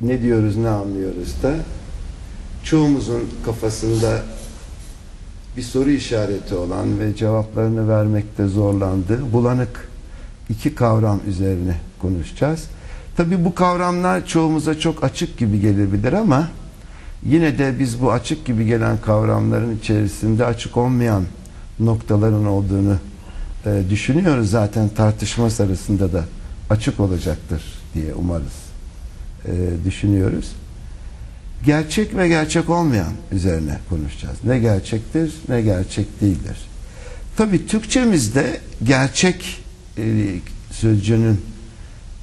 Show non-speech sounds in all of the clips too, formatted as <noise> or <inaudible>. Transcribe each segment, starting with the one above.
ne diyoruz ne anlıyoruz da çoğumuzun kafasında bir soru işareti olan ve cevaplarını vermekte zorlandığı bulanık iki kavram üzerine konuşacağız. Tabi bu kavramlar çoğumuza çok açık gibi gelebilir ama yine de biz bu açık gibi gelen kavramların içerisinde açık olmayan noktaların olduğunu e, düşünüyoruz. Zaten tartışma sırasında da açık olacaktır diye umarız. E, düşünüyoruz. Gerçek ve gerçek olmayan üzerine konuşacağız. Ne gerçektir ne gerçek değildir. Tabi Türkçemizde gerçek e, sözcüğünün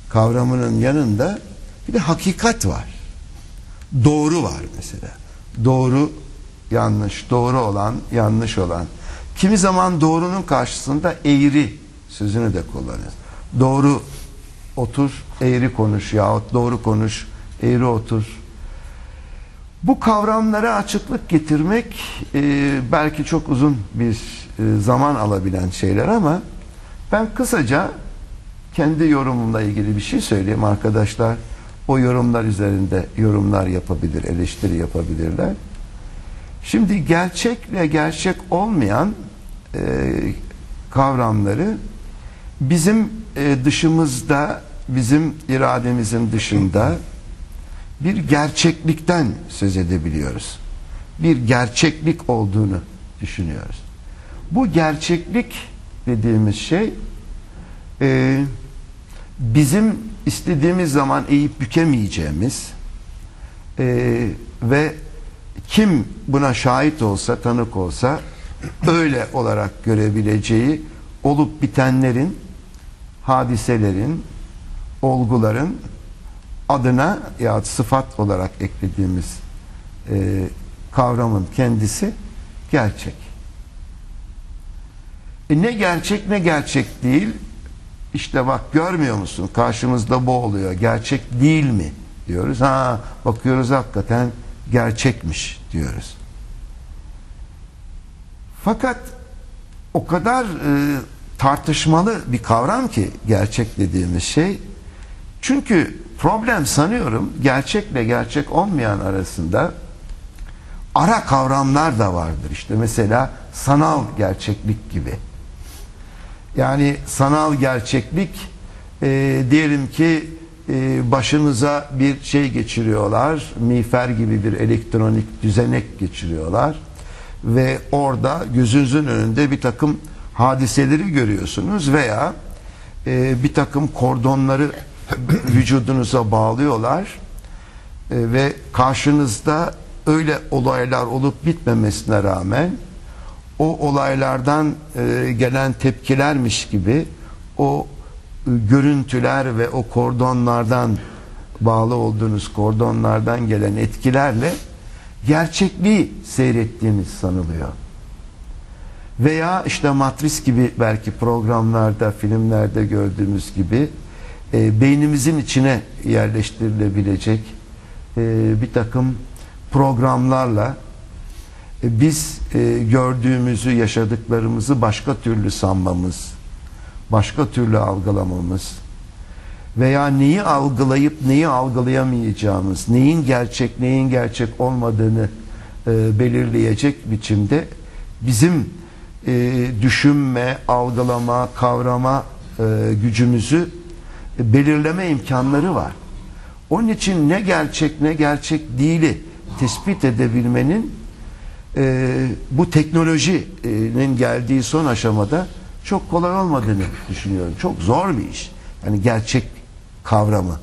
kavramının yanında bir de hakikat var. Doğru var mesela. Doğru yanlış, doğru olan yanlış olan. Kimi zaman doğrunun karşısında eğri sözünü de kullanırız. Doğru otur, eğri konuş yahut doğru konuş, eğri otur. Bu kavramlara açıklık getirmek e, belki çok uzun bir e, zaman alabilen şeyler ama ben kısaca kendi yorumumla ilgili bir şey söyleyeyim arkadaşlar. O yorumlar üzerinde yorumlar yapabilir, eleştiri yapabilirler. Şimdi gerçekle gerçek olmayan e, kavramları bizim e, dışımızda, bizim irademizin dışında bir gerçeklikten söz edebiliyoruz. Bir gerçeklik olduğunu düşünüyoruz. Bu gerçeklik dediğimiz şey e, bizim istediğimiz zaman eğip bükemeyeceğimiz e, ve kim buna şahit olsa, tanık olsa öyle olarak görebileceği olup bitenlerin, hadiselerin, olguların adına ya sıfat olarak eklediğimiz e, kavramın kendisi gerçek. E ne gerçek ne gerçek değil işte bak görmüyor musun? Karşımızda bu oluyor. Gerçek değil mi diyoruz. Ha bakıyoruz hakikaten gerçekmiş diyoruz. Fakat o kadar e, tartışmalı bir kavram ki gerçek dediğimiz şey çünkü problem sanıyorum gerçekle gerçek olmayan arasında ara kavramlar da vardır işte mesela sanal gerçeklik gibi yani sanal gerçeklik e, diyelim ki e, başınıza bir şey geçiriyorlar. Miğfer gibi bir elektronik düzenek geçiriyorlar. Ve orada gözünüzün önünde bir takım hadiseleri görüyorsunuz veya e, bir takım kordonları <clears throat> vücudunuza bağlıyorlar e, ve karşınızda öyle olaylar olup bitmemesine rağmen o olaylardan e, gelen tepkilermiş gibi o e, görüntüler ve o kordonlardan bağlı olduğunuz kordonlardan gelen etkilerle gerçekliği seyrettiğiniz sanılıyor. Veya işte Matris gibi belki programlarda, filmlerde gördüğümüz gibi e, beynimizin içine yerleştirilebilecek e, bir takım programlarla e, biz e, gördüğümüzü, yaşadıklarımızı başka türlü sanmamız, başka türlü algılamamız veya neyi algılayıp neyi algılayamayacağımız, neyin gerçek, neyin gerçek olmadığını e, belirleyecek biçimde bizim e, düşünme, algılama, kavrama e, gücümüzü belirleme imkanları var. Onun için ne gerçek ne gerçek değili tespit edebilmenin e, bu teknolojinin geldiği son aşamada çok kolay olmadığını düşünüyorum. Çok zor bir iş. Yani gerçek kavramı.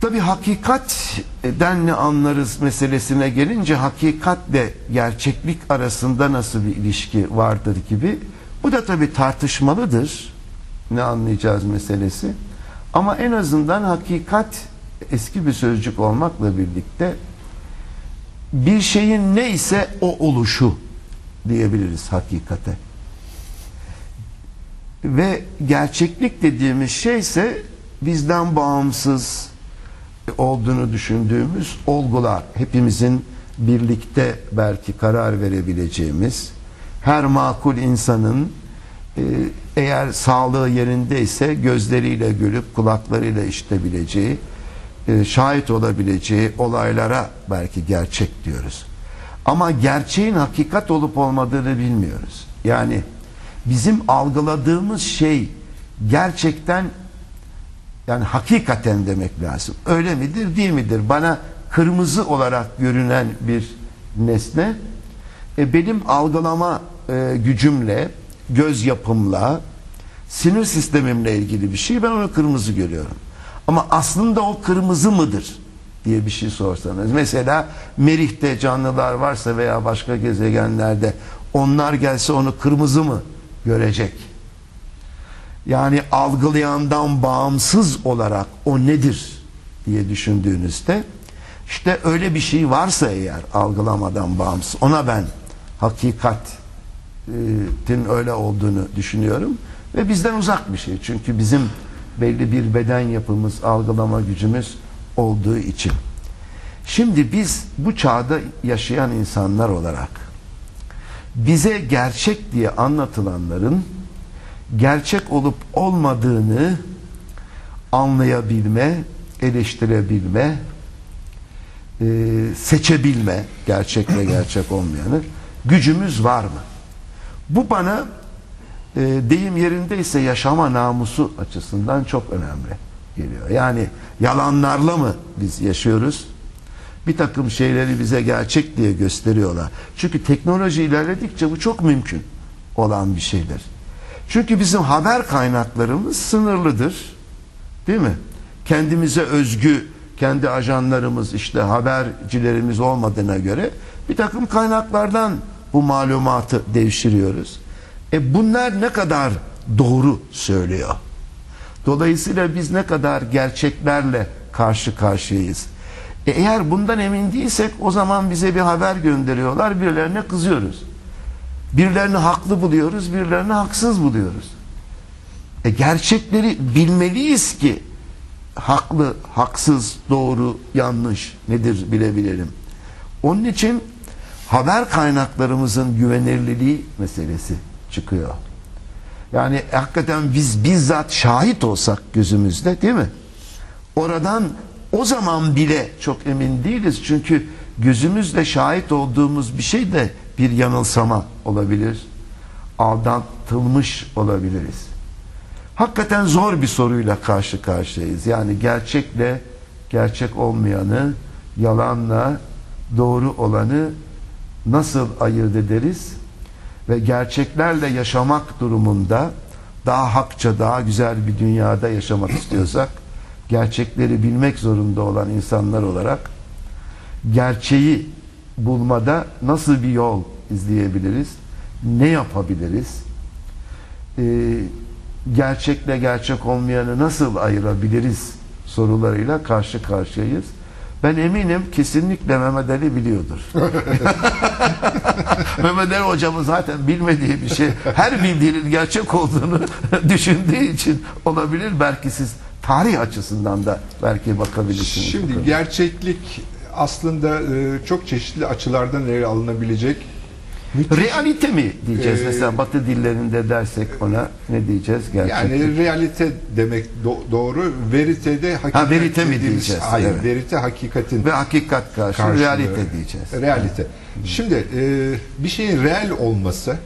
Tabi hakikatten ne anlarız meselesine gelince hakikatle gerçeklik arasında nasıl bir ilişki vardır gibi. Bu da tabi tartışmalıdır. Ne anlayacağız meselesi. Ama en azından hakikat eski bir sözcük olmakla birlikte bir şeyin neyse o oluşu diyebiliriz hakikate. Ve gerçeklik dediğimiz şey ise bizden bağımsız olduğunu düşündüğümüz olgular. Hepimizin birlikte belki karar verebileceğimiz her makul insanın eğer sağlığı yerindeyse gözleriyle görüp kulaklarıyla işitebileceği e, şahit olabileceği olaylara belki gerçek diyoruz. Ama gerçeğin hakikat olup olmadığını bilmiyoruz. Yani bizim algıladığımız şey gerçekten yani hakikaten demek lazım. Öyle midir değil midir? Bana kırmızı olarak görünen bir nesne e, benim algılama e, gücümle, göz yapımla, sinir sistemimle ilgili bir şey ben onu kırmızı görüyorum. Ama aslında o kırmızı mıdır diye bir şey sorsanız. Mesela Merih'te canlılar varsa veya başka gezegenlerde onlar gelse onu kırmızı mı görecek? Yani algılayandan bağımsız olarak o nedir diye düşündüğünüzde işte öyle bir şey varsa eğer algılamadan bağımsız ona ben hakikatin öyle olduğunu düşünüyorum ve bizden uzak bir şey. Çünkü bizim belli bir beden yapımız, algılama gücümüz olduğu için. Şimdi biz bu çağda yaşayan insanlar olarak bize gerçek diye anlatılanların gerçek olup olmadığını anlayabilme, eleştirebilme, seçebilme gerçekle gerçek olmayanı gücümüz var mı? Bu bana e, deyim yerindeyse yaşama namusu açısından çok önemli geliyor. Yani yalanlarla mı biz yaşıyoruz? Bir takım şeyleri bize gerçek diye gösteriyorlar. Çünkü teknoloji ilerledikçe bu çok mümkün olan bir şeydir. Çünkü bizim haber kaynaklarımız sınırlıdır. Değil mi? Kendimize özgü kendi ajanlarımız işte habercilerimiz olmadığına göre bir takım kaynaklardan bu malumatı devşiriyoruz. E bunlar ne kadar doğru söylüyor? Dolayısıyla biz ne kadar gerçeklerle karşı karşıyayız? E eğer bundan emin değilsek o zaman bize bir haber gönderiyorlar, birilerine kızıyoruz. Birilerini haklı buluyoruz, birilerini haksız buluyoruz. E gerçekleri bilmeliyiz ki haklı, haksız, doğru, yanlış nedir bilebilelim. Onun için haber kaynaklarımızın güvenirliliği meselesi çıkıyor. Yani hakikaten biz bizzat şahit olsak gözümüzde değil mi? Oradan o zaman bile çok emin değiliz. Çünkü gözümüzle şahit olduğumuz bir şey de bir yanılsama olabilir. Aldatılmış olabiliriz. Hakikaten zor bir soruyla karşı karşıyayız. Yani gerçekle gerçek olmayanı, yalanla doğru olanı nasıl ayırt ederiz? Ve gerçeklerle yaşamak durumunda daha hakça, daha güzel bir dünyada yaşamak istiyorsak gerçekleri bilmek zorunda olan insanlar olarak gerçeği bulmada nasıl bir yol izleyebiliriz? Ne yapabiliriz? Ee, gerçekle gerçek olmayanı nasıl ayırabiliriz sorularıyla karşı karşıyayız. Ben eminim kesinlikle Mehmet Ali biliyordur. <laughs> Mehmet Ali hocamın zaten bilmediği bir şey, her bildiğinin gerçek olduğunu <laughs> düşündüğü için olabilir. Belki siz tarih açısından da belki bakabilirsiniz. Şimdi gerçeklik aslında e, çok çeşitli açılardan ele alınabilecek müthiş- Realite mi diyeceğiz Ee, mesela Batı dillerinde dersek ona ne diyeceğiz gerçek? yani realite demek do- doğru, veritede hakikat Ha, verite mi diyeceğiz? Hayır, Evet. verite hakikatin ve hakikat karşı karşılığı. realite diyeceğiz. Realite. Şimdi e, bir şeyin real olması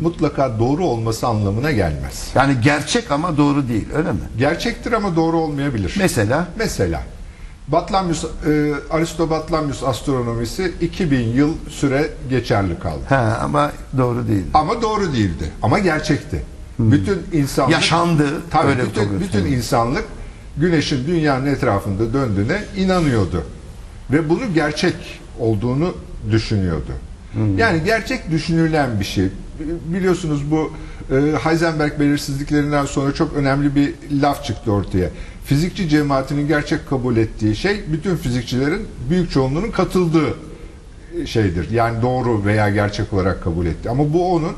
mutlaka doğru olması anlamına gelmez. Yani gerçek ama doğru değil öyle mi? Gerçektir ama doğru olmayabilir. Mesela Mesela Batlamyus, e, Aristo Batlamyus astronomisi 2000 yıl süre geçerli kaldı. ha, ama doğru değil. Ama doğru değildi. Ama gerçekti. Bütün insanlık Yaşandı, Tabii öyle bütün, kabul bütün insanlık güneşin dünyanın etrafında döndüğüne inanıyordu. Ve bunu gerçek olduğunu düşünüyordu. Yani gerçek düşünülen bir şey. Biliyorsunuz bu e, Heisenberg belirsizliklerinden sonra çok önemli bir laf çıktı ortaya. Fizikçi cemaatinin gerçek kabul ettiği şey bütün fizikçilerin büyük çoğunluğunun katıldığı şeydir. Yani doğru veya gerçek olarak kabul etti. Ama bu onun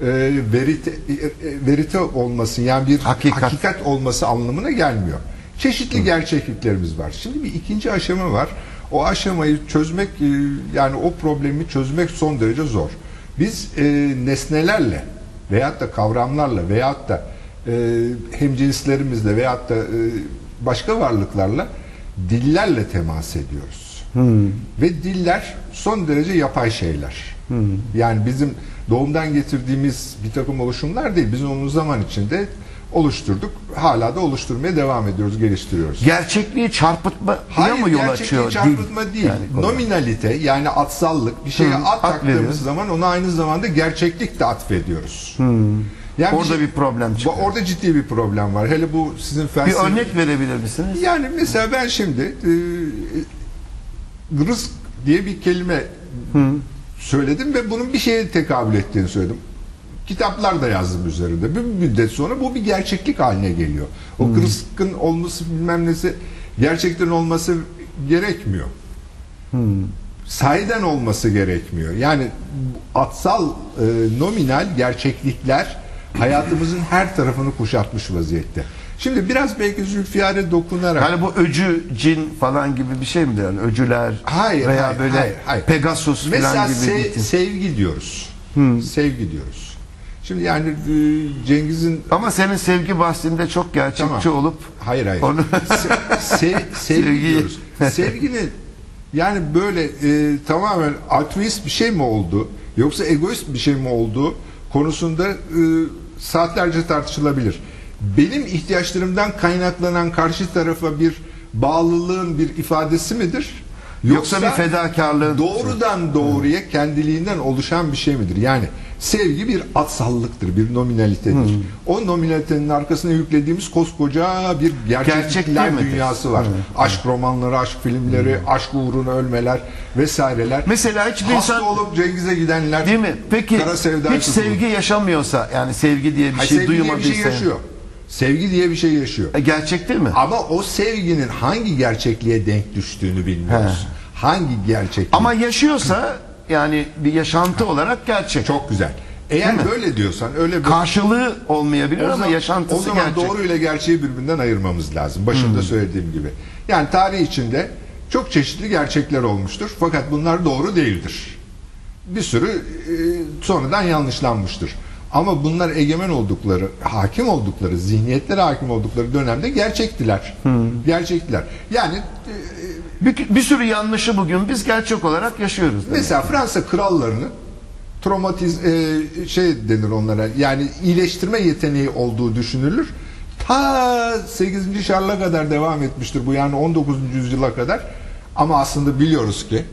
e, verite, e, e, verite olması yani bir Hakikat. hakikat. olması anlamına gelmiyor. Çeşitli gerçekliklerimiz var. Şimdi bir ikinci aşama var. O aşamayı çözmek e, yani o problemi çözmek son derece zor. Biz e, nesnelerle veyahut da kavramlarla veyahut da e, hemcinslerimizle veyahut da e, başka varlıklarla dillerle temas ediyoruz. Ve diller son derece yapay şeyler. Yani bizim doğumdan getirdiğimiz bir takım oluşumlar değil. Biz onu zaman içinde oluşturduk. Hala da oluşturmaya devam ediyoruz, geliştiriyoruz. Gerçekliği çarpıtmaya Hayır, mı yol gerçekliği açıyor? çarpıtma Dil. değil. Yani. Nominalite yani atsallık bir şeye Hı, at, at taktığımız zaman ona aynı zamanda gerçeklik de atfediyoruz. Yani Orada şey- bir problem çıkıyor. Orada ciddi bir problem var. Hele bu sizin Bir felsefe... örnek verebilir misiniz? Yani mesela ben şimdi e, rızk diye bir kelime söyledim ve bunun bir şeye tekabül ettiğini söyledim. Kitaplar da yazdım üzerinde. Bir müddet sonra bu bir gerçeklik haline geliyor. O rızkın olması bilmem nesi gerçekten olması gerekmiyor. Sahiden olması gerekmiyor. Yani atsal, e, nominal gerçeklikler hayatımızın her tarafını kuşatmış vaziyette. Şimdi biraz belki Zülfiyar'e dokunarak Yani bu öcü, cin falan gibi bir şey mi yani? Öcüler Hayır, veya hayır, böyle hayır, hayır. Pegasus Mesela falan gibi se- bir tip. sevgi diyoruz. Sevgi diyoruz. Şimdi yani e, Cengiz'in Ama senin sevgi bahsinde çok gerçekçi Tamam. olup hayır hayır. Onu- Se- se- <laughs> sevgi Sevgi. diyoruz. Sevginin yani böyle e, tamamen altruist bir şey mi oldu yoksa egoist bir şey mi oldu konusunda e, saatlerce tartışılabilir. Benim ihtiyaçlarımdan kaynaklanan karşı tarafa bir bağlılığın bir ifadesi midir? Yoksa bir fedakarlığın- doğrudan doğruya kendiliğinden oluşan bir şey midir? Yani sevgi bir atsallıktır, bir nominalitedir. O nominalitenin arkasına yüklediğimiz koskoca bir gerçeklikler Gerçek dünyası var. Aşk romanları, aşk filmleri, aşk uğruna ölmeler vesaireler. Mesela hiçbir Hasta insan- olup Cengiz'e gidenler değil mi? Peki kara sevda hiç tutulur. sevgi yaşamıyorsa yani sevgi diye bir Hayır, şey sevgi diye bir duymadıysa şey yaşıyor. Sevgi diye bir şey yaşıyor. E, gerçek değil mi? Ama o sevginin hangi gerçekliğe denk düştüğünü bilmiyoruz. Hangi gerçeklik? Ama yaşıyorsa yani bir yaşantı olarak gerçek. çok güzel. Eğer Değil böyle diyorsan öyle bir Karşılığı olmayabilir O ama zaman- yaşantısı o zaman gerçek. doğru ile gerçeği birbirinden ayırmamız lazım. Başında söylediğim gibi. Yani tarih içinde çok çeşitli gerçekler olmuştur. Fakat bunlar doğru değildir. Bir sürü e, sonradan yanlışlanmıştır. Ama bunlar egemen oldukları, hakim oldukları, zihniyetlere hakim oldukları dönemde gerçektiler. Gerçektiler. Yani e, Bir, bir sürü yanlışı bugün biz gerçek olarak yaşıyoruz. demek. Mesela Fransa krallarını travmatiz e, şey denir onlara yani iyileştirme yeteneği olduğu düşünülür. Ta 8. Şarl'a kadar devam etmiştir bu yani 19. yüzyıla kadar. Ama aslında biliyoruz ki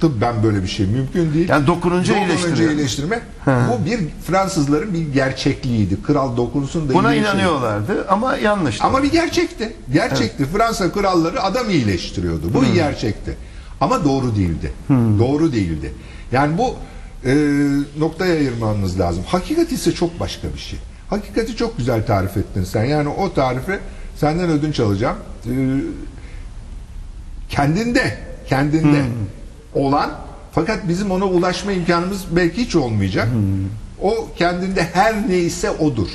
tıbben böyle bir şey mümkün değil. Yani dokununca Dokununca iyileştiriyor. iyileştirme. Bu bir Fransızların bir gerçekliğiydi. Kral dokunsun da Buna inanıyorlardı ama yanlıştı. Ama bir gerçekti. Gerçekti. Fransa kralları adam iyileştiriyordu. Bu bir gerçekti. Ama doğru değildi. Doğru değildi. Yani bu e, noktaya ayırmamız lazım. Hakikat ise çok başka bir şey. Hakikati çok güzel tarif ettin sen. Yani o tarifi senden ödünç alacağım. E, kendinde, kendinde olan fakat bizim ona ulaşma imkanımız belki hiç olmayacak. O kendinde her neyse odur.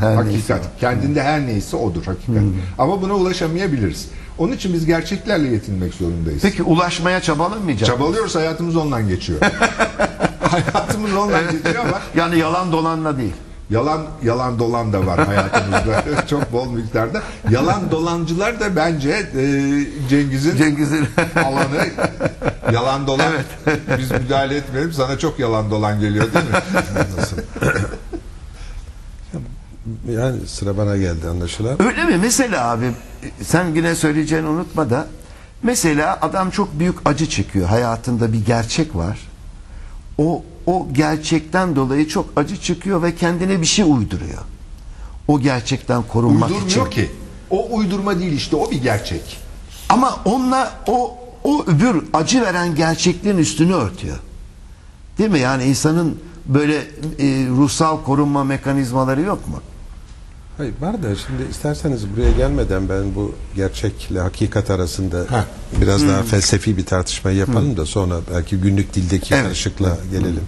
her hakikat. neyse Kendinde her neyse odur hakikat. Ama buna ulaşamayabiliriz. Onun için biz gerçeklerle yetinmek zorundayız. Peki ulaşmaya çabalamayacak. Çabalıyoruz hayatımız ondan geçiyor. <laughs> hayatımız ondan geçiyor ama yani yalan dolanla değil. Yalan yalan dolan da var hayatımızda <laughs> çok bol miktarda. Yalan dolancılar da bence e, Cengiz'in Cengiz'in alanı yalan dolan. Biz müdahale etmeyelim. Sana çok yalan dolan geliyor değil mi? Nasıl? Yani sıra bana geldi anlaşılan. Öyle mi? Mesela abi sen yine söyleyeceğini unutma da mesela adam çok büyük acı çekiyor. Hayatında bir gerçek var. O o gerçekten dolayı çok acı çıkıyor ve kendine bir şey uyduruyor. O gerçekten korunmak için. Uydurmuyor ki. O uydurma değil işte o bir gerçek. Ama onunla o o öbür acı veren gerçekliğin üstünü örtüyor. Değil mi? Yani insanın böyle e, ruhsal korunma mekanizmaları yok mu? Hayır var da şimdi isterseniz buraya gelmeden ben bu gerçekle hakikat arasında Ha. biraz daha felsefi bir tartışma yapalım da sonra belki günlük dildeki Evet. karışıklığa gelelim.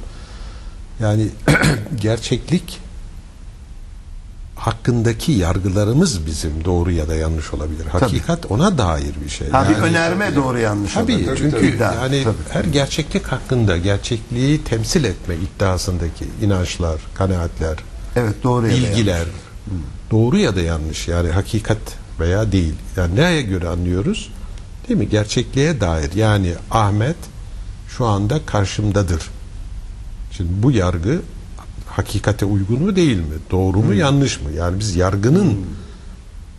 Yani <clears throat> gerçeklik hakkındaki yargılarımız bizim doğru ya da yanlış olabilir. Hakikat ona dair bir şey. Ha, bir Yani- önerme doğru yanlış Tabii, olabilir. çünkü Tabii. yani Tabii. her gerçeklik hakkında gerçekliği temsil etme iddiasındaki inançlar, kanaatler, Evet doğru bilgiler doğru ya da yanlış yani hakikat veya değil. Yani neye göre anlıyoruz? değil mi? Gerçekliğe dair yani Ahmet şu anda karşımdadır. Şimdi bu yargı hakikate uygun mu değil mi? Doğru mu yanlış mı? Yani biz yargının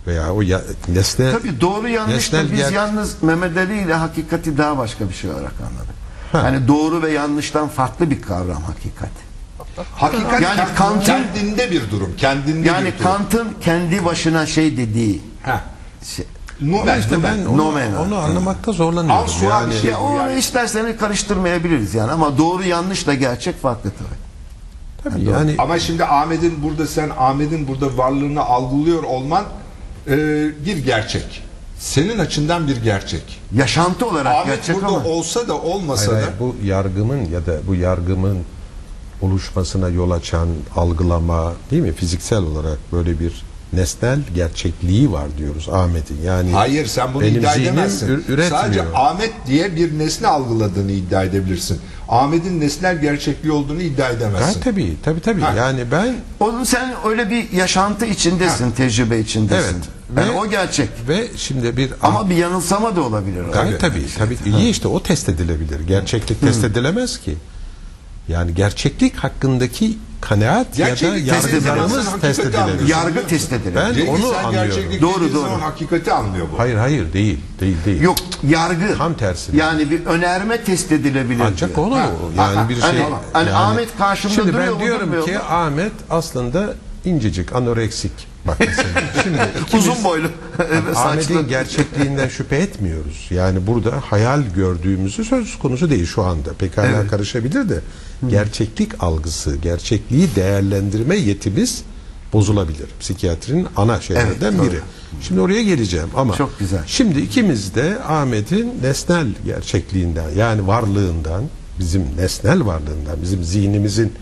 veya o ya, nesne Tabii doğru yanlış da biz ger- yalnız Mehmet Ali ile hakikati daha başka bir şey olarak anladık. Yani doğru ve yanlıştan farklı bir kavram hakikat. Hakikat Yani Kant'ın- kendinde bir durum. Kendinde Yani bir durum. Kant'ın kendi başına şey dediği Ha. şey. Numen, işte ben onu, Nomen onu anlamakta zorlanıyorum. Ansuar Yani bir şey. Ya o yani. isterseniz karıştırmayabiliriz yani ama doğru yanlışla gerçek farklı tabii. tabii yani Ama şimdi Ahmet'in burada sen Ahmet'in burada varlığını algılıyor olman e, bir gerçek. Senin açından bir gerçek. Yaşantı olarak Ahmet gerçek burada ama olsa da olmasa Hayır, da hayır, bu yargımın ya da bu yargımın oluşmasına yol açan algılama değil mi fiziksel olarak böyle bir nesnel gerçekliği var diyoruz Ahmet'in. Yani Hayır sen bunu benim iddia edemezsin. ür- üretmiyor. Sadece Ahmet diye bir nesne algıladığını iddia edebilirsin. Ahmet'in nesnel gerçekliği olduğunu iddia Ha, edemezsin. tabii tabii tabii. Ha. Yani ben onun sen öyle bir yaşantı içindesin, tecrübe içindesin. Evet. Yani Ve- o gerçek. ve şimdi bir Ama bir yanılsama da olabilir. Gayet tabii tabii. İyi işte o test edilebilir. Gerçeklik test edilemez ki. Yani gerçeklik hakkındaki kanaat ya da Gerçeklik test yargılarımız test hakikati edilebilir. anlıyorsun. Yargı test edilir. Ben Cengiz onu sen anlıyorum. gerçeklik Doğru, dediğin doğru. zaman hakikati anlıyor bu. Hayır hayır değil. Değil değil. Yok yargı. Tam tersi. Yani bir önerme test edilebilir. Ancak diyor. o Ha, o. ha, Yani bir hani- şey. hani yani- Ahmet karşımda Şimdi duruyor ben mu, diyorum durmuyor ki mu? Ahmet aslında incecik, anoreksik. Bak mesela. <laughs> Şimdi Uzun boylu. <laughs> Ahmet'in gerçekliğinden şüphe etmiyoruz. Yani burada hayal gördüğümüzü söz konusu değil şu anda. Pekala Evet. karışabilir de gerçeklik algısı, gerçekliği değerlendirme yetimiz bozulabilir. Psikiyatrinin ana şeylerden Evet, doğru. biri. Şimdi oraya geleceğim ama Çok güzel. şimdi ikimiz de Ahmet'in nesnel gerçekliğinden yani varlığından, bizim nesnel varlığından, bizim zihnimizin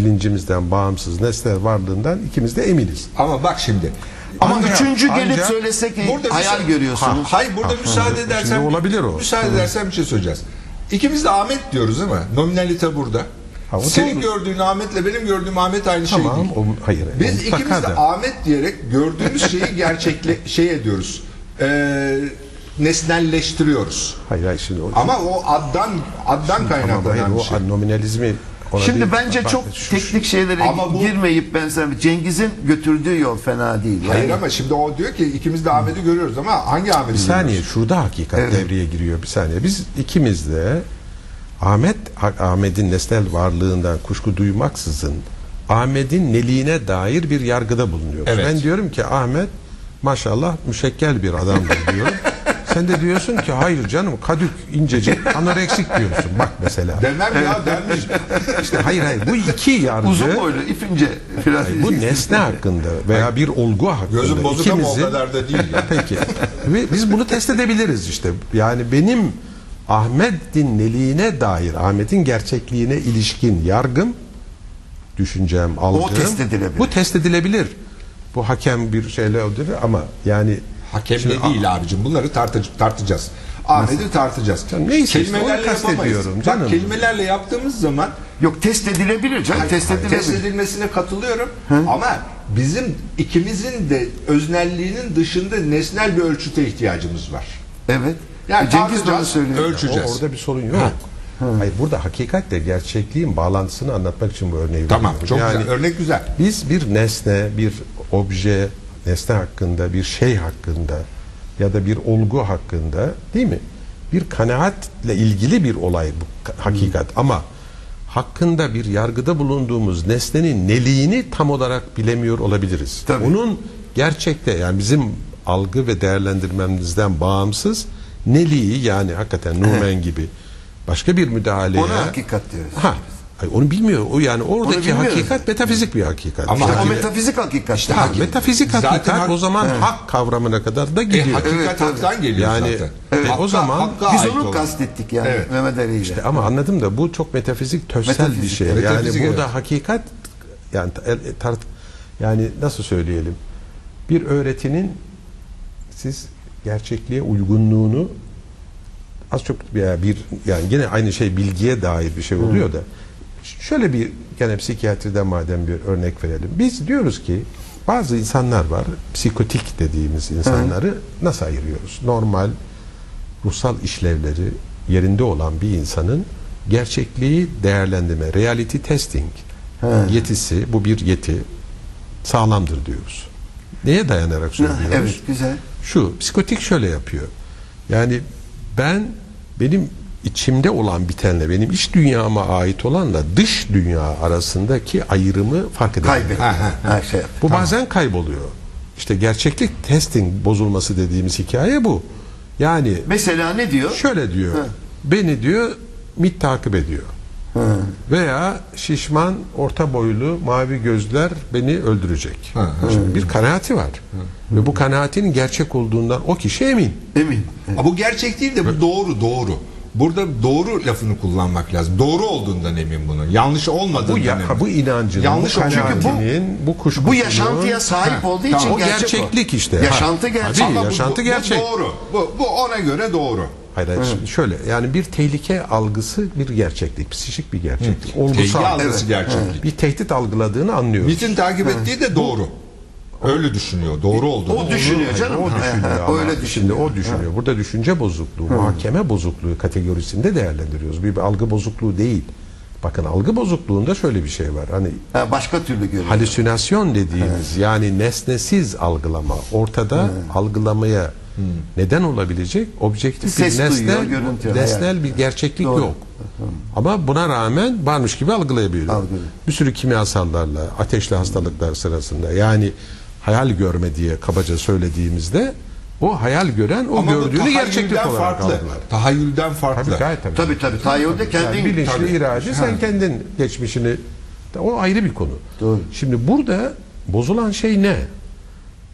bilincimizden bağımsız nesnel varlığından ikimiz de eminiz. Ama bak şimdi. Ama Ancak- üçüncü gelip ancak- söylese ki Burada hayal müsa- görüyorsunuz. Ha, hayır burada Ha, müsaade şimdi edersen olabilir o. Müsaade edersen bir şey söyleyeceğiz. İkimiz de Ahmet diyoruz değil mi? Nominalite burada. Ha, o Senin doğru. gördüğün Ahmet'le benim gördüğüm Ahmet aynı şey Tamam, değil. o, hayır. Biz mutlaka ikimiz de. Ahmet diyerek gördüğümüz şeyi gerçekle <laughs> şey ediyoruz. Ee, nesnelleştiriyoruz. Hayır hayır şimdi o, Ama o addan addan Tamam, hayır, kaynaklanan bir o şey. nominalizmi ona Şimdi değil. bence çok şu- teknik şeylere Ama bu- girmeyip ben sana Cengiz'in götürdüğü yol fena değil. Yani Hayır ama şimdi o diyor ki ikimiz de Ahmet'i görüyoruz ama hangi Ahmet'i Bir saniye görüyoruz? şurada hakikat Evet. devreye giriyor bir saniye. Biz ikimiz de Ahmet Ahmet'in nesnel varlığından kuşku duymaksızın Ahmet'in neliğine dair bir yargıda bulunuyoruz. Evet. Ben diyorum ki Ahmet maşallah müşekkel bir adamdır diyorum. <laughs> Sen de diyorsun ki hayır canım kadük incecik anoreksik diyorsun. Bak mesela. Demem ya denmiş. İşte hayır hayır bu iki yargı uzun boylu, ifince falan. bu nesne hakkında veya bir olgu hakkında Gözüm bozuk ama o kadar da değil. ya. Peki. Ve biz bunu test edebiliriz işte. Yani benim Ahmet'in neliğine dair, Ahmet'in gerçekliğine ilişkin yargım, düşüncem, algım. test edilebilir. Bu test edilebilir. Bu hakem bir şeyle ödülür ama yani Hakemle Şimdi- değil abicim. Bunları tartı- tartacağız. Ahmet'i tartacağız. Canım neyse işte, kelimelerle yapamayız. kastediyorum canım. Bak kelimelerle yaptığımız zaman Yok test edilebilir canım. test Hayır, edilebilir. test edilmesine katılıyorum. Ama bizim ikimizin de öznelliğinin dışında nesnel bir ölçüte ihtiyacımız var. Evet. Yani E, Cengiz tartacağız, söylüyor. ölçeceğiz. o- orada bir sorun yok. Hayır burada hakikatle gerçekliğin bağlantısını anlatmak için bu örneği Tamam, veriyorum. çok Yani güzel. Örnek güzel. Biz bir nesne, bir obje, nesne hakkında, bir şey hakkında ya da bir olgu hakkında değil mi? Bir kanaatle ilgili bir olay bu ka- hakikat ama hakkında bir yargıda bulunduğumuz nesnenin neliğini tam olarak bilemiyor olabiliriz. Tabii. Onun gerçekte yani bizim algı ve değerlendirmemizden bağımsız neliği yani hakikaten Numen gibi başka bir müdahaleye Ona hakikat diyoruz. Ha. Ay, onu bilmiyor. O yani oradaki hakikat metafizik bir hakikat. Ama İşte o metafizik hakikat. İşte Ha, metafizik Zaten hakikat hak- o zaman hak kavramına kadar da E, gidiyor. hakikat Evet, haktan geliyor Yani, zaten. evet, o zaman hakka Biz onu olan. kastettik yani Evet. Mehmet Ali ile. Ama anladım da bu çok metafizik bir Metafizik, şey. metafizik, yani burada evet. hakikat yani ta- tart yani nasıl söyleyelim? Bir öğretinin siz gerçekliğe uygunluğunu az çok bir yani yine aynı şey bilgiye dair bir şey oluyor da şöyle bir gene psikiyatriden madem bir örnek verelim. Biz diyoruz ki bazı insanlar var psikotik dediğimiz insanları nasıl ayırıyoruz? Normal ruhsal işlevleri yerinde olan bir insanın gerçekliği değerlendirme, reality testing yetisi, bu bir yeti sağlamdır diyoruz. Neye dayanarak söylüyoruz? Evet güzel. Şu, psikotik şöyle yapıyor. Yani ben benim içimde olan bitenle benim iç dünyama ait olanla dış dünya arasındaki ayrımı fark edemiyorum. Ha, ha, Ha, şey. Bu bazen kayboluyor. İşte gerçeklik testing bozulması dediğimiz hikaye bu. Yani Mesela ne diyor? şöyle diyor. Ha. Beni diyor MIT takip ediyor. Veya şişman, orta boylu, mavi gözler beni öldürecek. Ha, ha. Şimdi bir kanaati var. Ve bu kanaatinin gerçek olduğundan o kişi emin. Emin. Ama bu gerçek değil de bu doğru doğru. Burada doğru lafını kullanmak lazım. Doğru olduğundan emin bunun. Yanlış olmadığından Bu ya, emin. ha, bu inancının, Yanlış bu çünkü bu- kanaatinin, bu, kuşkusunun Bu yaşantıya sahip Ha, olduğu tamam. için o gerçek gerçeklik o. işte. Yaşantı gerçek. bu- yaşantı bu, gerçek. Bu doğru. Bu, bu ona göre doğru. Hayır, hayır, şimdi şöyle yani bir tehlike algısı bir gerçeklik, psikik bir gerçeklik. Olgusal. Tehlike algısı Evet. gerçeklik. Bir tehdit algıladığını anlıyoruz. MIT'in takip ettiği de doğru. Öyle düşünüyor. Doğru olduğunu. O düşünüyor canım. O düşünüyor ama Öyle şimdi düşünüyor. o düşünüyor. Burada düşünce bozukluğu, muhakeme bozukluğu kategorisinde değerlendiriyoruz. Bir, bir algı bozukluğu değil. Bakın algı bozukluğunda şöyle bir şey var. Hani Ha, başka türlü görüyor. halüsinasyon dediğimiz yani nesnesiz algılama ortada algılamaya neden olabilecek objektif Ses bir nesnel, duyuyor, görüntü, nesnel bir gerçeklik Doğru. yok. Ama buna rağmen varmış gibi algılayabiliyor. Algılıyor. Bir sürü kimyasallarla, ateşli hastalıklar sırasında yani hayal görme diye kabaca söylediğimizde o hayal gören o Ama gördüğünü gerçeklik olarak farklı. algılar. Tahayyülden farklı. Tabii gayet tabii. Tabii tabii. Tayyip'de kendin Yani bilinçli Tabii. irade sen kendin geçmişini o ayrı bir konu. Doğru. Şimdi burada bozulan şey ne?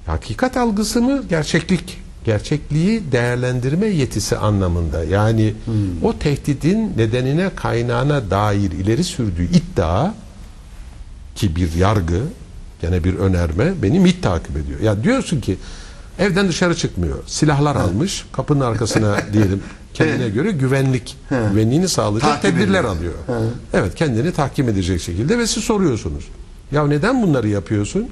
Hakikat algısı mı, gerçeklik? Gerçekliği değerlendirme yetisi anlamında. Yani Hmm. o tehdidin nedenine, kaynağına dair ileri sürdüğü iddia ki bir yargı, gene bir önerme beni MİT takip ediyor. Ya diyorsun ki evden dışarı çıkmıyor. Silahlar almış, kapının arkasına <laughs> diyelim kendine göre güvenlik güvenliğini sağlayacak Takip tedbirler ediyor. alıyor. Evet kendini tahkim edecek şekilde ve siz soruyorsunuz. Ya neden bunları yapıyorsun?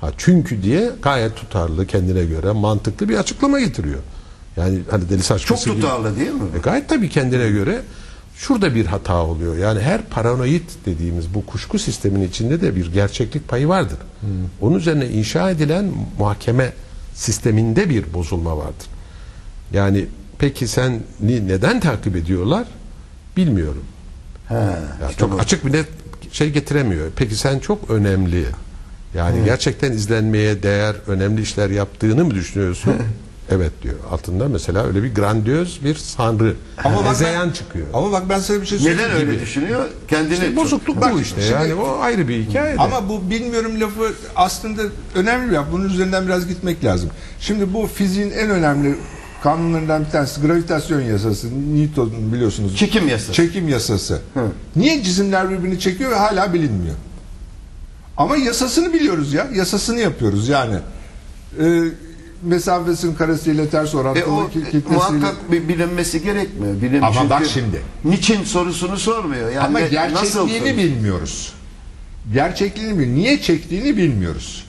Ha çünkü diye gayet tutarlı kendine göre mantıklı bir açıklama getiriyor. Yani hani deli saçması Çok gibi- tutarlı değil mi? e gayet tabii kendine göre şurada bir hata oluyor. Yani her paranoid dediğimiz bu kuşku sistemin içinde de bir gerçeklik payı vardır. Onun üzerine inşa edilen muhakeme sisteminde bir bozulma vardır. Yani peki sen ni- neden takip ediyorlar? Bilmiyorum. Ha, Ya işte çok bu. açık bir net şey getiremiyor. Peki sen çok önemli. Yani gerçekten izlenmeye değer önemli işler yaptığını mı düşünüyorsun? <laughs> evet diyor. Altında mesela öyle bir grandiyoz bir sanrı. Ama bak Hezeyan ben- çıkıyor. Ama bak ben sana bir şey söyleyeyim. Neden öyle düşünüyor? Kendini İşte bozukluk Bak, bu işte. şimdi- yani o ayrı bir hikaye. de. Ama bu bilmiyorum lafı aslında önemli bir laf. Bunun üzerinden biraz gitmek lazım. Şimdi bu fiziğin en önemli kanunlarından bir tanesi gravitasyon yasası. Newton'un biliyorsunuz. Çekim yasası. Çekim yasası. Niye cisimler birbirini çekiyor ve hala bilinmiyor? Ama yasasını biliyoruz ya. Yasasını yapıyoruz yani. Ee, mesafesinin karesiyle ters E orantılı o ki- e, kitlesiyle. muhakkak bir bilinmesi gerekmiyor. Bilim Ama çünkü bak şimdi. Niçin sorusunu sormuyor. Yani Ama ne- gerçekliğini soruyor? bilmiyoruz. Gerçekliğini bil. Niye çektiğini bilmiyoruz.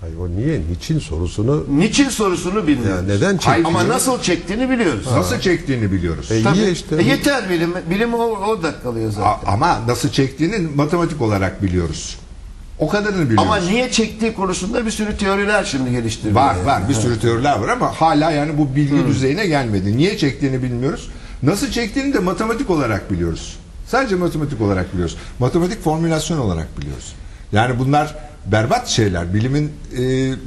Hayır, o niye, niçin sorusunu Niçin sorusunu bilmiyor. ya neden çekiyor? Ama nasıl çektiğini biliyoruz. Nasıl çektiğini biliyoruz. E, Tabii. iyi işte. E, yeter bilim. Bilim o, orada kalıyor zaten. A- ama nasıl çektiğini matematik olarak biliyoruz. O kadarını biliyoruz. Ama niye çektiği konusunda bir sürü teoriler şimdi geliştiriliyor. var yani. var bir sürü teoriler var ama hala yani bu bilgi düzeyine gelmedi. Niye çektiğini bilmiyoruz. Nasıl çektiğini de matematik olarak biliyoruz. Sadece matematik olarak biliyoruz. Matematik formülasyon olarak biliyoruz. Yani bunlar berbat şeyler. Bilimin e,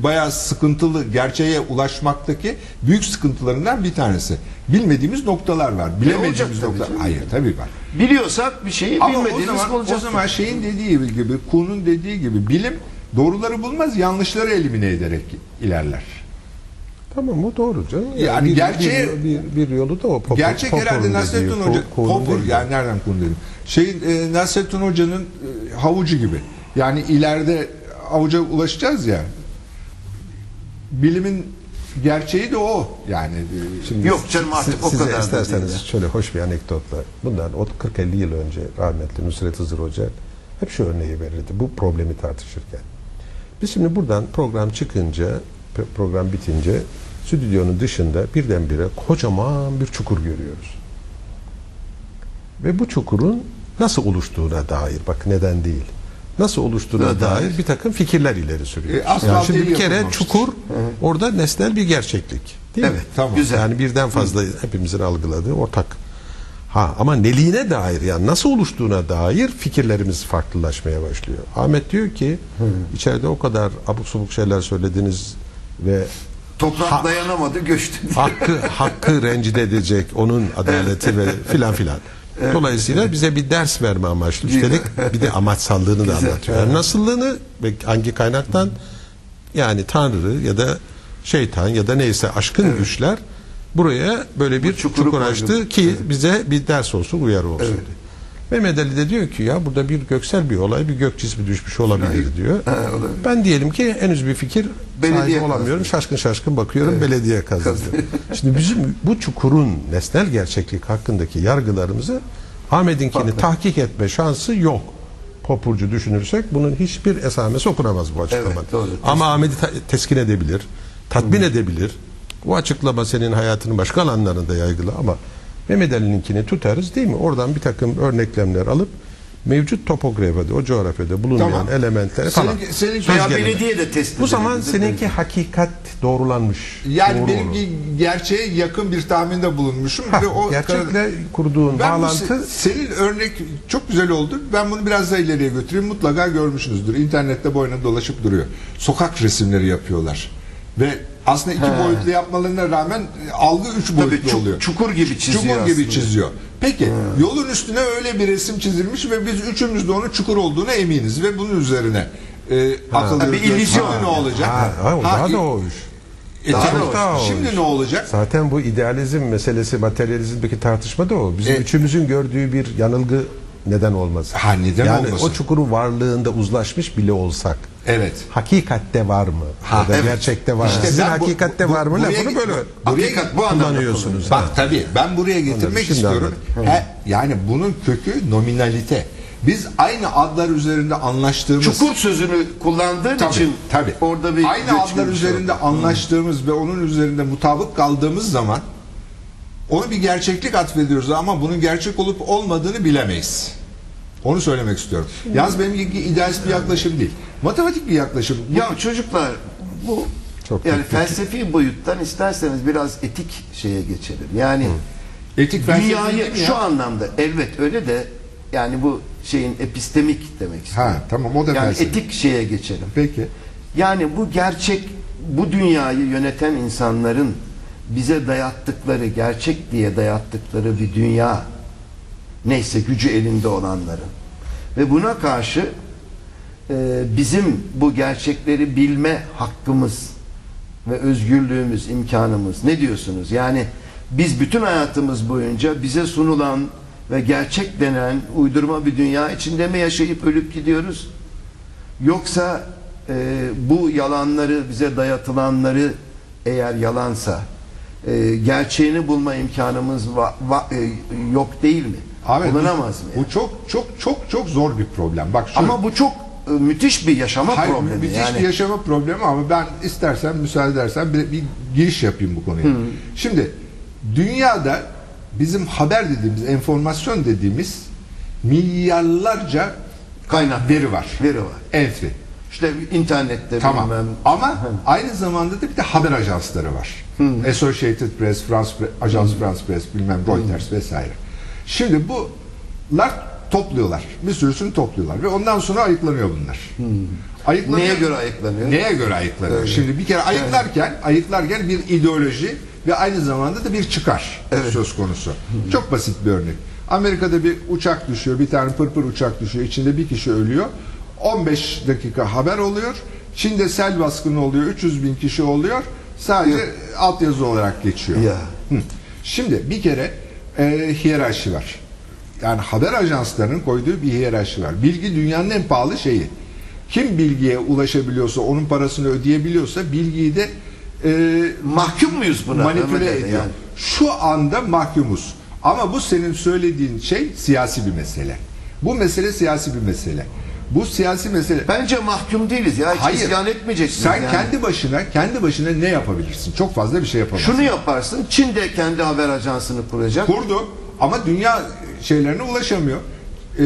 bayağı sıkıntılı gerçeğe ulaşmaktaki büyük sıkıntılarından bir tanesi. Bilmediğimiz noktalar var. olacak Bilemediğimiz tabii noktalar. canım. Hayır tabii var. Biliyorsak bir şeyi Ama o bilmediğimiz zaman, olacak. o zaman şeyin dediği gibi, Kuhn'un dediği gibi bilim doğruları bulmaz, yanlışları elimine ederek ilerler. Tamam o doğru canım. Yani bir, gerçeğe- bir, bir, bir yolu da o. Popper- Gerçek Popper'ın herhalde dediği, Nasrettin Ko- Hoca, Kohn'un Popper, değil. yani nereden Kuhn dedim. Şeyin, e, Nasrettin Hoca'nın e, havucu gibi. Yani ileride havuca ulaşacağız ya. Bilimin gerçeği de o. Yani Şimdi Yok canım artık siz- o size kadar da isterseniz değil şöyle hoş bir anekdotla. Bundan o 40-50 yıl önce rahmetli Nusret Hızır Hoca hep şu örneği verirdi bu problemi tartışırken. Biz şimdi buradan program çıkınca, pro- program bitince stüdyonun dışında birdenbire kocaman bir çukur görüyoruz. Ve bu çukurun nasıl oluştuğuna dair, bak neden değil, nasıl oluştuğuna dair. bir takım fikirler ileri sürüyor. E, yani şimdi bir kere çukur orada nesnel bir gerçeklik. Değil mi? Evet, tamam. Güzel. Yani birden fazla hepimizin algıladığı ortak. Ha ama neliğine dair yani nasıl oluştuğuna dair fikirlerimiz farklılaşmaya başlıyor. Ahmet diyor ki içeride o kadar abuk subuk şeyler söylediniz ve Toprak Ha- dayanamadı göçtü. hakkı hakkı rencide edecek onun adaleti ve filan filan. Dolayısıyla bize bir ders verme amaçlı. Üstelik bir de amaçsallığını da Güzel. anlatıyor. Yani nasıllığını ve hangi kaynaktan yani Tanrı ya da şeytan ya da neyse aşkın güçler buraya böyle bir çukuru çukur açtı ki bize bir ders olsun, uyarı olsun diye. Mehmet Ali de diyor ki ya burada bir göksel bir olay, bir gök cismi düşmüş olabilir diyor. Ben diyelim ki henüz bir fikir Belediye sahibi olamıyorum. kazdı. Şaşkın şaşkın bakıyorum belediye kazandı. <laughs> Şimdi bizim bu çukurun nesnel gerçeklik hakkındaki yargılarımızı Ahmet'inkini tahkik etme şansı yok. Popurcu düşünürsek bunun hiçbir esamesi okunamaz bu açıklamanın. Evet, doğru. Ama Ahmet'i teskin edebilir, tatmin edebilir. Bu açıklama senin hayatının başka alanlarında yaygılı ama Mehmet Ali'ninkini tutarız değil mi? Oradan bir takım örneklemler alıp mevcut topografide, o coğrafyada bulunmayan Tamam. elementleri falan. Veya gelimi. belediye de test Bu zaman seninki hakikat doğrulanmış. Yani Doğru benim olur. gerçeğe yakın bir tahminde bulunmuşum Ha, ve o gerçekle kurduğun Ben bu bağlantı se- senin örnek çok güzel oldu. Ben bunu biraz daha ileriye götüreyim. Mutlaka görmüşsünüzdür. İnternette boyuna dolaşıp duruyor. Sokak resimleri yapıyorlar. Ve aslında iki boyutlu yapmalarına rağmen e, algı üç Tabii boyutlu çuk- oluyor. çukur gibi çiziyor Çukur gibi aslında. çiziyor. Peki yolun üstüne öyle bir resim çizilmiş ve biz üçümüz de onun çukur olduğuna eminiz ve bunun üzerine e, akıl Ha, bir yürütüyoruz. illüzyon. Ne olacak? ha, ha, daha da e, Daha tabii. da Şimdi ne olacak? Zaten bu idealizm meselesi, materyalizmdeki tartışma da o. Bizim E- üçümüzün gördüğü bir yanılgı neden olmaz. Ha, neden yani olmasın? o çukurun varlığında uzlaşmış bile olsak. Evet. Hakikatte var mı? Ha, ya da evet. gerçekte var mı? İşte Sizin ben bu- hakikatte bu- var mı? buraya Lafını böyle buraya Hakikat bu kullanıyorsunuz. Bak tabii ben buraya getirmek Anladım, şimdi istiyorum. He, yani bunun kökü nominalite. Biz aynı adlar üzerinde anlaştığımız Çukur sözünü kullandığın Tabii, için tabii. orada bir aynı adlar üzerinde oldu. anlaştığımız ve onun üzerinde mutabık kaldığımız zaman onu bir gerçeklik atfediyoruz ama bunun gerçek olup olmadığını bilemeyiz. Onu söylemek istiyorum. Yalnız benimki idealist bir yaklaşım değil. Matematik bir yaklaşım. Ya çocuklar bu Çok yani teknik. felsefi boyuttan isterseniz biraz etik şeye geçelim. Yani etik felsefe dünyayı mi ya? şu anlamda elbet öyle de yani bu şeyin epistemik demek istiyorum. Ha tamam o da yani felsefe. etik şeye geçelim. Peki. Yani bu gerçek bu dünyayı yöneten insanların bize dayattıkları gerçek diye dayattıkları bir dünya neyse gücü elinde olanların ve buna karşı e, bizim bu gerçekleri bilme hakkımız ve özgürlüğümüz, imkanımız ne diyorsunuz? Yani biz bütün hayatımız boyunca bize sunulan ve gerçek denen uydurma bir dünya içinde mi yaşayıp ölüp gidiyoruz? Yoksa e, bu yalanları bize dayatılanları eğer yalansa e, gerçeğini bulma imkanımız va- va- e, yok değil mi? Ahmet, Bulunamaz mı? bu, bu çok çok çok çok zor bir problem. Bak şöyle. Ama bu çok e, müthiş bir yaşama Hayır, problemi. müthiş yani. bir yaşama problemi ama ben istersen müsaade edersen bir, bir giriş yapayım bu konuya. Şimdi dünyada bizim haber dediğimiz, enformasyon dediğimiz milyarlarca Kaynak. veri var. Veri var. Entry. İşte internette Tamam. bilmem. Ama aynı zamanda da bir de haber ajansları var. Associated Press, France Press, Agence France Press, bilmem Reuters vesaire. Şimdi bunlar topluyorlar. Bir sürüsünü topluyorlar ve ondan sonra ayıklanıyor bunlar. Ayıklanıyor. Neye göre ayıklanıyor? Neye göre ayıklanıyor? Şimdi bir kere ayıklarken, ayıklarken bir ideoloji ve aynı zamanda da bir çıkar söz konusu. Çok basit bir örnek. Amerika'da bir uçak düşüyor, bir tane pırpır uçak düşüyor, içinde bir kişi ölüyor. 15 dakika haber oluyor. Çin'de sel baskını oluyor, 300 bin kişi oluyor. Sadece altyazı olarak geçiyor. Ya. Hı. Şimdi bir kere e, hiyerarşi var. Yani haber ajanslarının koyduğu bir hiyerarşi var. Bilgi dünyanın en pahalı şeyi. Kim bilgiye ulaşabiliyorsa, onun parasını ödeyebiliyorsa bilgiyi de e, Mahkum muyuz buna? Manipüle ediyor. Yani. Şu anda mahkumuz. Ama bu senin söylediğin şey siyasi bir mesele. Bu mesele siyasi bir mesele. Bu siyasi mesele. Bence mahkum değiliz ya. Hiç isyan etmeyeceksiniz. Sen yani. kendi başına kendi başına ne yapabilirsin? Çok fazla bir şey yapamazsın. Şunu yaparsın. Çin de kendi haber ajansını kuracak. kurdu ama dünya şeylerine ulaşamıyor. Ee,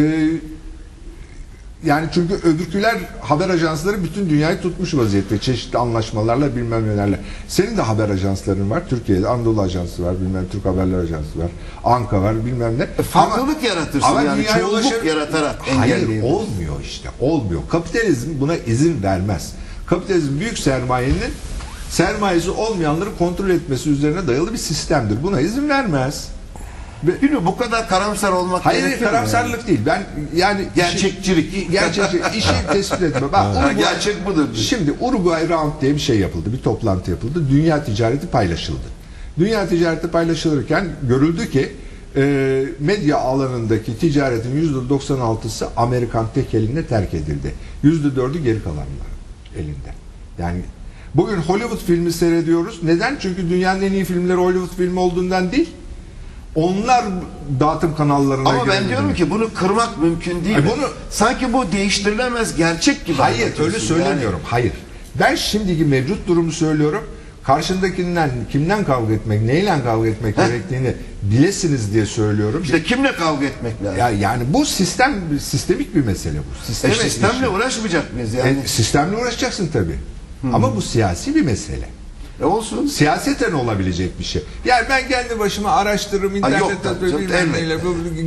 yani çünkü öbürküler haber ajansları bütün dünyayı tutmuş vaziyette çeşitli anlaşmalarla bilmem nelerle. Senin de haber ajansların var. Türkiye'de Anadolu Ajansı var, bilmem Türk Haberler Ajansı var, Anka var, bilmem ne. E, farklılık yaratırsın yani, dünyaya çoğunluk ulaşam- yaratarak Hayır, olmuyor işte. Olmuyor. Kapitalizm buna izin vermez. Kapitalizm büyük sermayenin sermayesi olmayanları kontrol etmesi üzerine dayalı bir sistemdir. Buna izin vermez. Bilmiyorum bu kadar karamsar olmak Hayır gerekir mi karamsarlık değil. Ben yani Gerçekçilik. işi, gerçekçi <laughs> işi tespit etme. Bak, Ha, Uruguay- gerçek budur. Şimdi Uruguay Round diye bir şey yapıldı. Bir toplantı yapıldı. Dünya ticareti paylaşıldı. Dünya ticareti paylaşılırken görüldü ki e, medya alanındaki ticaretin %96'sı Amerikan tek eline terk edildi. %4'ü geri kalanlar elinde. Yani bugün Hollywood filmi seyrediyoruz. Neden? Çünkü dünyanın en iyi filmleri Hollywood filmi olduğundan değil. Onlar dağıtım kanallarına Ama ben diyorum ki bunu kırmak mümkün değil. Ay mi? bunu- Sanki bu değiştirilemez gerçek gibi. Hayır öyle söylemiyorum. Hayır. Ben şimdiki mevcut durumu söylüyorum. Karşındakinden kimden kavga etmek, neyle kavga etmek gerektiğini bilesiniz diye söylüyorum. Yani işte kimle kavga etmek lazım? Ya yani bu sistem sistemik bir mesele bu. E, Sistem sistemle işi. uğraşmayacak mıyız yani? E, sistemle uğraşacaksın tabii. Ama bu siyasi bir mesele. E, olsun. Siyaseten olabilecek bir şey. Yani ben kendi başıma araştırırım, internette bilmem neyle,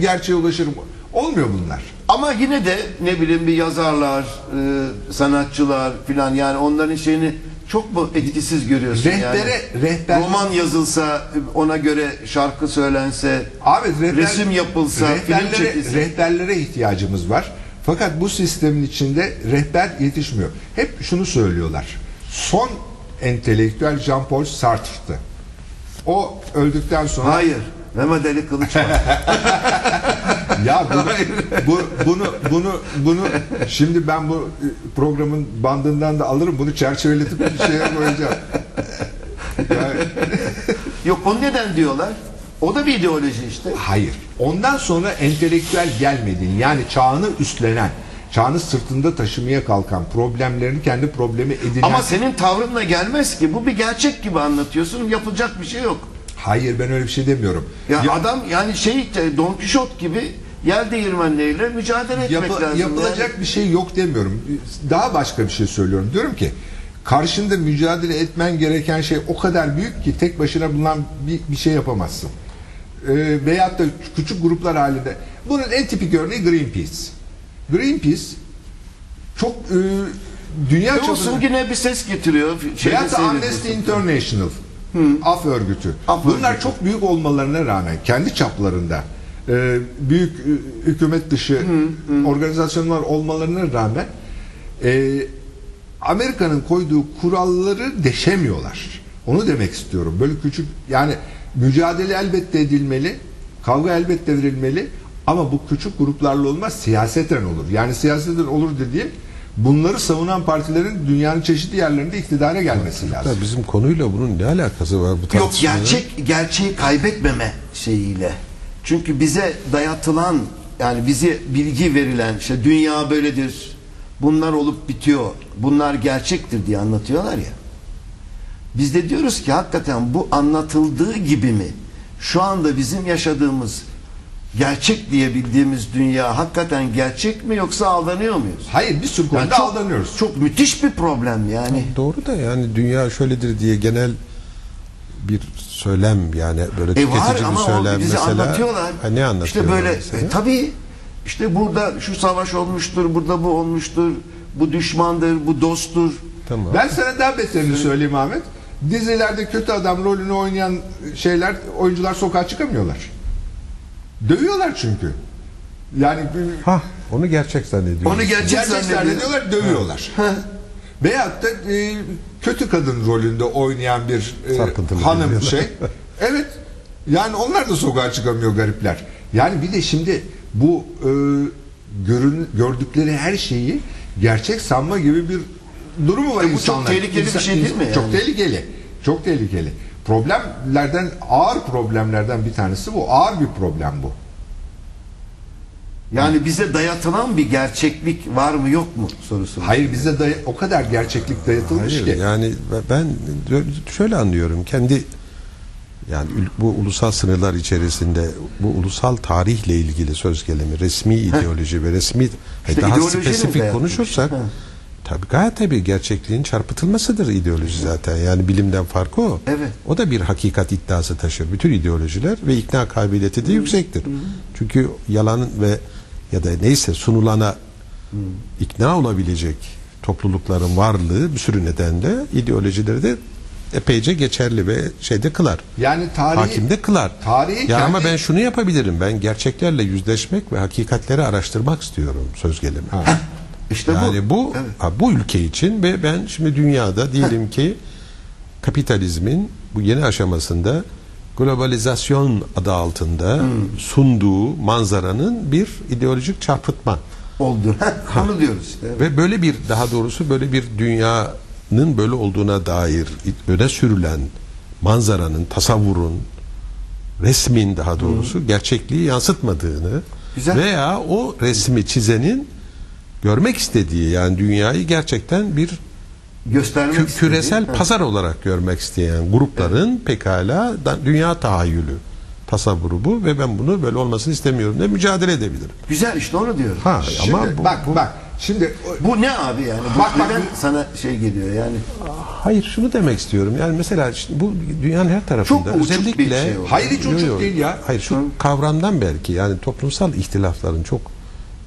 gerçeğe ulaşırım. Olmuyor bunlar. Ama yine de ne bileyim bir yazarlar, e, sanatçılar filan yani onların şeyini çok mu etkisiz görüyorsun Rehbere- yani? rehber- Roman yazılsa, ona göre şarkı söylense, Abi rehber- resim yapılsa, film çekilse. rehberlere ihtiyacımız var. Fakat bu sistemin içinde rehber yetişmiyor. Hep şunu söylüyorlar. Son entelektüel Jean-Paul Sartre'tı. O öldükten sonra Hayır. Mehmet Ali Kılıç var. <laughs> ya bunu, bu, bunu bunu bunu şimdi ben bu e, programın bandından da alırım bunu çerçeveletip bir şeye koyacağım. <laughs> Yani, Yok o neden diyorlar? O da bir ideoloji işte. Hayır. Ondan sonra entelektüel gelmediğini yani çağını üstlenen, çağını sırtında taşımaya kalkan, problemlerini kendi problemi edinen... Ama senin tavrınla gelmez ki. Bu bir gerçek gibi anlatıyorsun. Yapılacak bir şey yok. Hayır ben öyle bir şey demiyorum. Ya, Ya- adam yani şey Don Kişot gibi yer değirmenleriyle mücadele etmek yapı- lazım. yapılacak yani. bir şey yok demiyorum. Daha başka bir şey söylüyorum. Diyorum ki karşında mücadele etmen gereken şey o kadar büyük ki tek başına bulunan bir, bir şey yapamazsın. Ee, veyahut da küçük gruplar halinde. Bunun en tipik örneği Greenpeace. Greenpeace çok e, dünya çapında... yine bir ses getiriyor. Şeyde Veyahut da Amnesty. International. Af örgütü. Af Bunlar örgütü. çok büyük olmalarına rağmen kendi çaplarında e, büyük e, hükümet dışı organizasyonlar olmalarına rağmen e, Amerika'nın koyduğu kuralları deşemiyorlar. Onu demek istiyorum. Böyle küçük yani mücadele elbette edilmeli, kavga elbette verilmeli ama bu küçük gruplarla olmaz siyaseten olur. Yani siyaseten olur dediğim bunları savunan partilerin dünyanın çeşitli yerlerinde iktidara gelmesi lazım. Ya bizim konuyla bunun ne alakası var bu Yok tartışmanın? gerçek gerçeği kaybetmeme şeyiyle. Çünkü bize dayatılan yani bize bilgi verilen işte dünya böyledir. Bunlar olup bitiyor. Bunlar gerçektir diye anlatıyorlar ya. Biz de diyoruz ki hakikaten bu anlatıldığı gibi mi? Şu anda bizim yaşadığımız gerçek diye bildiğimiz dünya hakikaten gerçek mi yoksa aldanıyor muyuz? Hayır bir sürü Yani konuda çok, aldanıyoruz. çok müthiş bir problem yani. Doğru da yani dünya şöyledir diye genel bir söylem yani böyle E tüketici var bir ama söylem o bize mesela. anlatıyorlar. Ha, ne anlatıyorlar İşte böyle mesela? e, tabii işte burada şu savaş olmuştur, burada bu olmuştur, bu düşmandır, bu dosttur. Tamam. Ben sana daha beterini söyleyeyim Ahmet. Dizilerde kötü adam rolünü oynayan şeyler, oyuncular sokağa çıkamıyorlar. Dövüyorlar çünkü. Yani Ha, onu gerçek zannediyorum. Onu gerçek gerçek zannediyor. zannediyorlar, dövüyorlar. Veyahut da e, kötü kadın rolünde oynayan bir e, hanım diyorlar. şey. <laughs> Evet. Yani onlar da sokağa çıkamıyor garipler. Yani bir de şimdi bu e, görün, gördükleri her şeyi gerçek sanma gibi bir durumu var E bu çok insanlar. tehlikeli bir şey değil mi Çok yani? tehlikeli. Çok tehlikeli. Problemlerden ağır problemlerden bir tanesi bu. Ağır bir problem bu. Yani bize dayatılan bir gerçeklik var mı yok mu sorusu. Hayır bize day- o kadar gerçeklik dayatılmış Hayır, ki. yani ben şöyle anlıyorum. Kendi yani bu ulusal sınırlar içerisinde bu ulusal tarihle ilgili söz gelimi, resmi ideoloji ve resmi İşte daha spesifik konuşursak Ha. Tabii gayet tabii gerçekliğin çarpıtılmasıdır ideoloji zaten. Yani bilimden farkı o. Evet. O da bir hakikat iddiası taşır. Bütün ideolojiler ve ikna kabiliyeti de yüksektir. Çünkü yalan ve ya da neyse sunulana ikna olabilecek toplulukların varlığı bir sürü nedenle ideolojileri de epeyce geçerli ve şeyde kılar. Yani tarihi Hakimde kılar. tarihi ya kendi- ama ben şunu yapabilirim. Ben gerçeklerle yüzleşmek ve hakikatleri araştırmak istiyorum söz gelimi. <laughs> İşte Yani bu Evet. ha, bu ülke için ve ben şimdi dünyada diyelim ki kapitalizmin bu yeni aşamasında globalizasyon adı altında Hmm. sunduğu manzaranın bir ideolojik çarpıtma oldu. Onu diyoruz evet. ve böyle bir daha doğrusu böyle bir dünyanın böyle olduğuna dair böyle sürülen manzaranın, tasavvurun, resmin daha doğrusu gerçekliği yansıtmadığını Güzel. veya o resmi çizenin görmek istediği yani dünyayı gerçekten bir Göstermek kü- istediği- küresel Ha. pazar olarak görmek isteyen grupların pekala da- dünya tahayyülü tasavvuru bu ve ben bunu böyle olmasını istemiyorum de mücadele edebilirim. Güzel işte onu diyorum. Ha Şimdi ama bu, bak bak şimdi Bu ne abi yani? Bu Bak, bak, bu- sana şey geliyor yani? Hayır şunu demek istiyorum. Yani mesela işte bu dünyanın her tarafında Çok özellikle şey o. Hayır, hiç uçuk değil ya. Hayır şu kavramdan belki yani toplumsal ihtilafların çok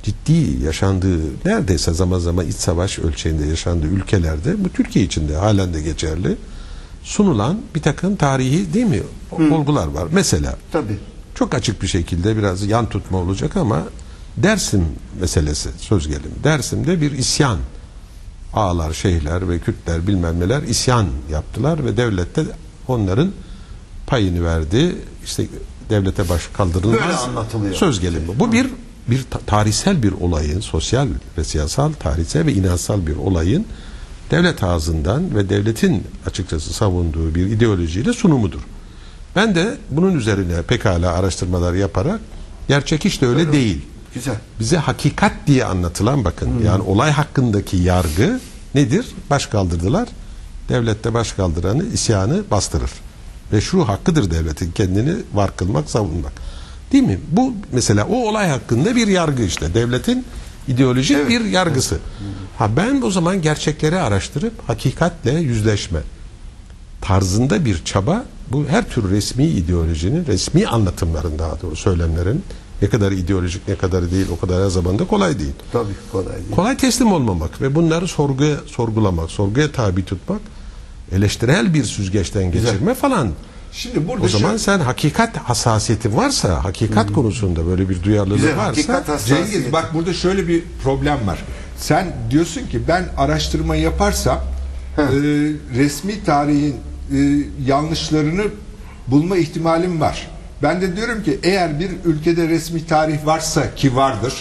ciddi yaşandığı neredeyse zaman zaman iç savaş ölçeğinde yaşandığı ülkelerde bu Türkiye içinde halen de geçerli sunulan bir takım tarihi değil mi olgular var. Mesela Tabii. çok açık bir şekilde biraz yan tutma olacak ama Dersim meselesi söz gelimi. Dersim'de bir isyan ağalar, şeyhler ve Kürtler bilmem neler isyan yaptılar ve devlette onların payını verdi. İşte devlete baş kaldırılmaz. Böyle anlatılıyor. Söz gelimi. Bu bir bir ta- tarihsel bir olayın, sosyal ve siyasal, tarihsel ve inansal bir olayın devlet ağzından ve devletin açıkçası savunduğu bir ideolojiyle sunumudur. Ben de bunun üzerine pekala araştırmalar yaparak gerçek hiç de öyle değil. Güzel. Bize hakikat diye anlatılan bakın yani olay hakkındaki yargı nedir? Baş kaldırdılar. Devlette baş kaldıranı isyanı bastırır. Meşru hakkıdır devletin kendini var kılmak, savunmak. Değil mi? Bu mesela o olay hakkında bir yargı işte. Devletin ideolojik bir yargısı. Ha ben o zaman gerçekleri araştırıp hakikatle yüzleşme tarzında bir çaba bu her tür resmi ideolojinin resmi anlatımların daha doğru söylemlerin ne kadar ideolojik ne kadar değil o kadar her zaman da kolay değil. Tabii kolay değil. Kolay teslim olmamak ve bunları sorguya sorgulamak, sorguya tabi tutmak, eleştirel bir süzgeçten geçirme falan. Şimdi burada O zaman şu- sen hakikat hassasiyetin varsa, hakikat konusunda böyle bir duyarlılığı varsa. Cengiz bak burada şöyle bir problem var. Sen diyorsun ki ben araştırma yaparsam e, resmi tarihin e, yanlışlarını bulma ihtimalim var. Ben de diyorum ki eğer bir ülkede resmi tarih varsa ki vardır.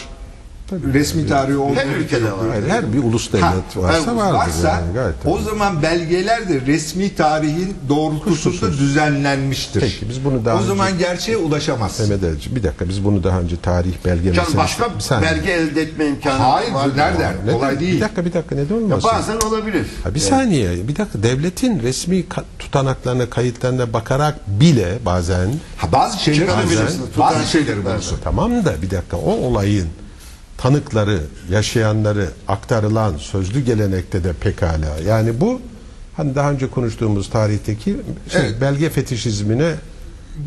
Resmi tarihi olduğu Her ülkede var. Hayır, her bir ulus devlet Ha, varsa vardır. varsa yani, gayet o tabii. zaman belgeler de resmi tarihin doğrultusunda Kusursuz. düzenlenmiştir. Peki, biz bunu daha o zaman önce- gerçeğe ulaşamazsın. Mehmet Ali'ciğim, bir dakika biz bunu daha önce tarih belge Can meselesi- başka Bir saniye. belge elde etme imkanı Hayır, var. bu nereden? Neden? Kolay değil. Bir dakika bir dakika neden Ya olmasın? bazen olabilir. Ha, bir saniye bir dakika devletin resmi tutanaklarına kayıtlarına bakarak bile bazen Ha, bazı şeyleri bulursun. tutan Bazı şeyleri şeyler bulursun. tamam da bir dakika o olayın tanıkları yaşayanları aktarılan sözlü gelenekte de pekala yani bu hani daha önce konuştuğumuz tarihteki şey, Evet. belge fetişizmine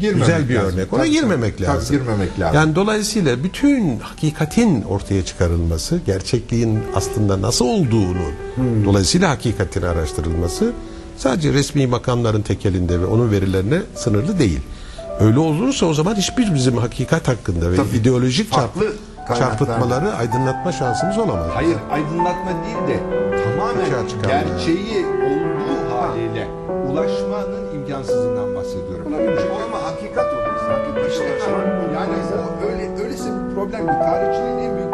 Girmemek güzel bir lazım. örnek. Ona Tabii, girmemek tabii, lazım. girmemek lazım. Yani dolayısıyla bütün hakikatin ortaya çıkarılması, gerçekliğin aslında nasıl olduğunu, Hmm. dolayısıyla hakikatin araştırılması sadece resmi makamların tekelinde ve onun verilerine sınırlı değil. Öyle olursa o zaman hiçbir bizim hakikat hakkında ve Tabii. ideolojik Farklı kaynaklardan. Çarpıtmaları aydınlatma şansımız olamaz. Hayır aydınlatma değil de tamamen gerçeği olduğu haliyle ulaşmanın imkansızlığından bahsediyorum. Ama hakikat olursa. Hakikat İşte yani o öyle öylesi bir problem ki tarihçiliğin en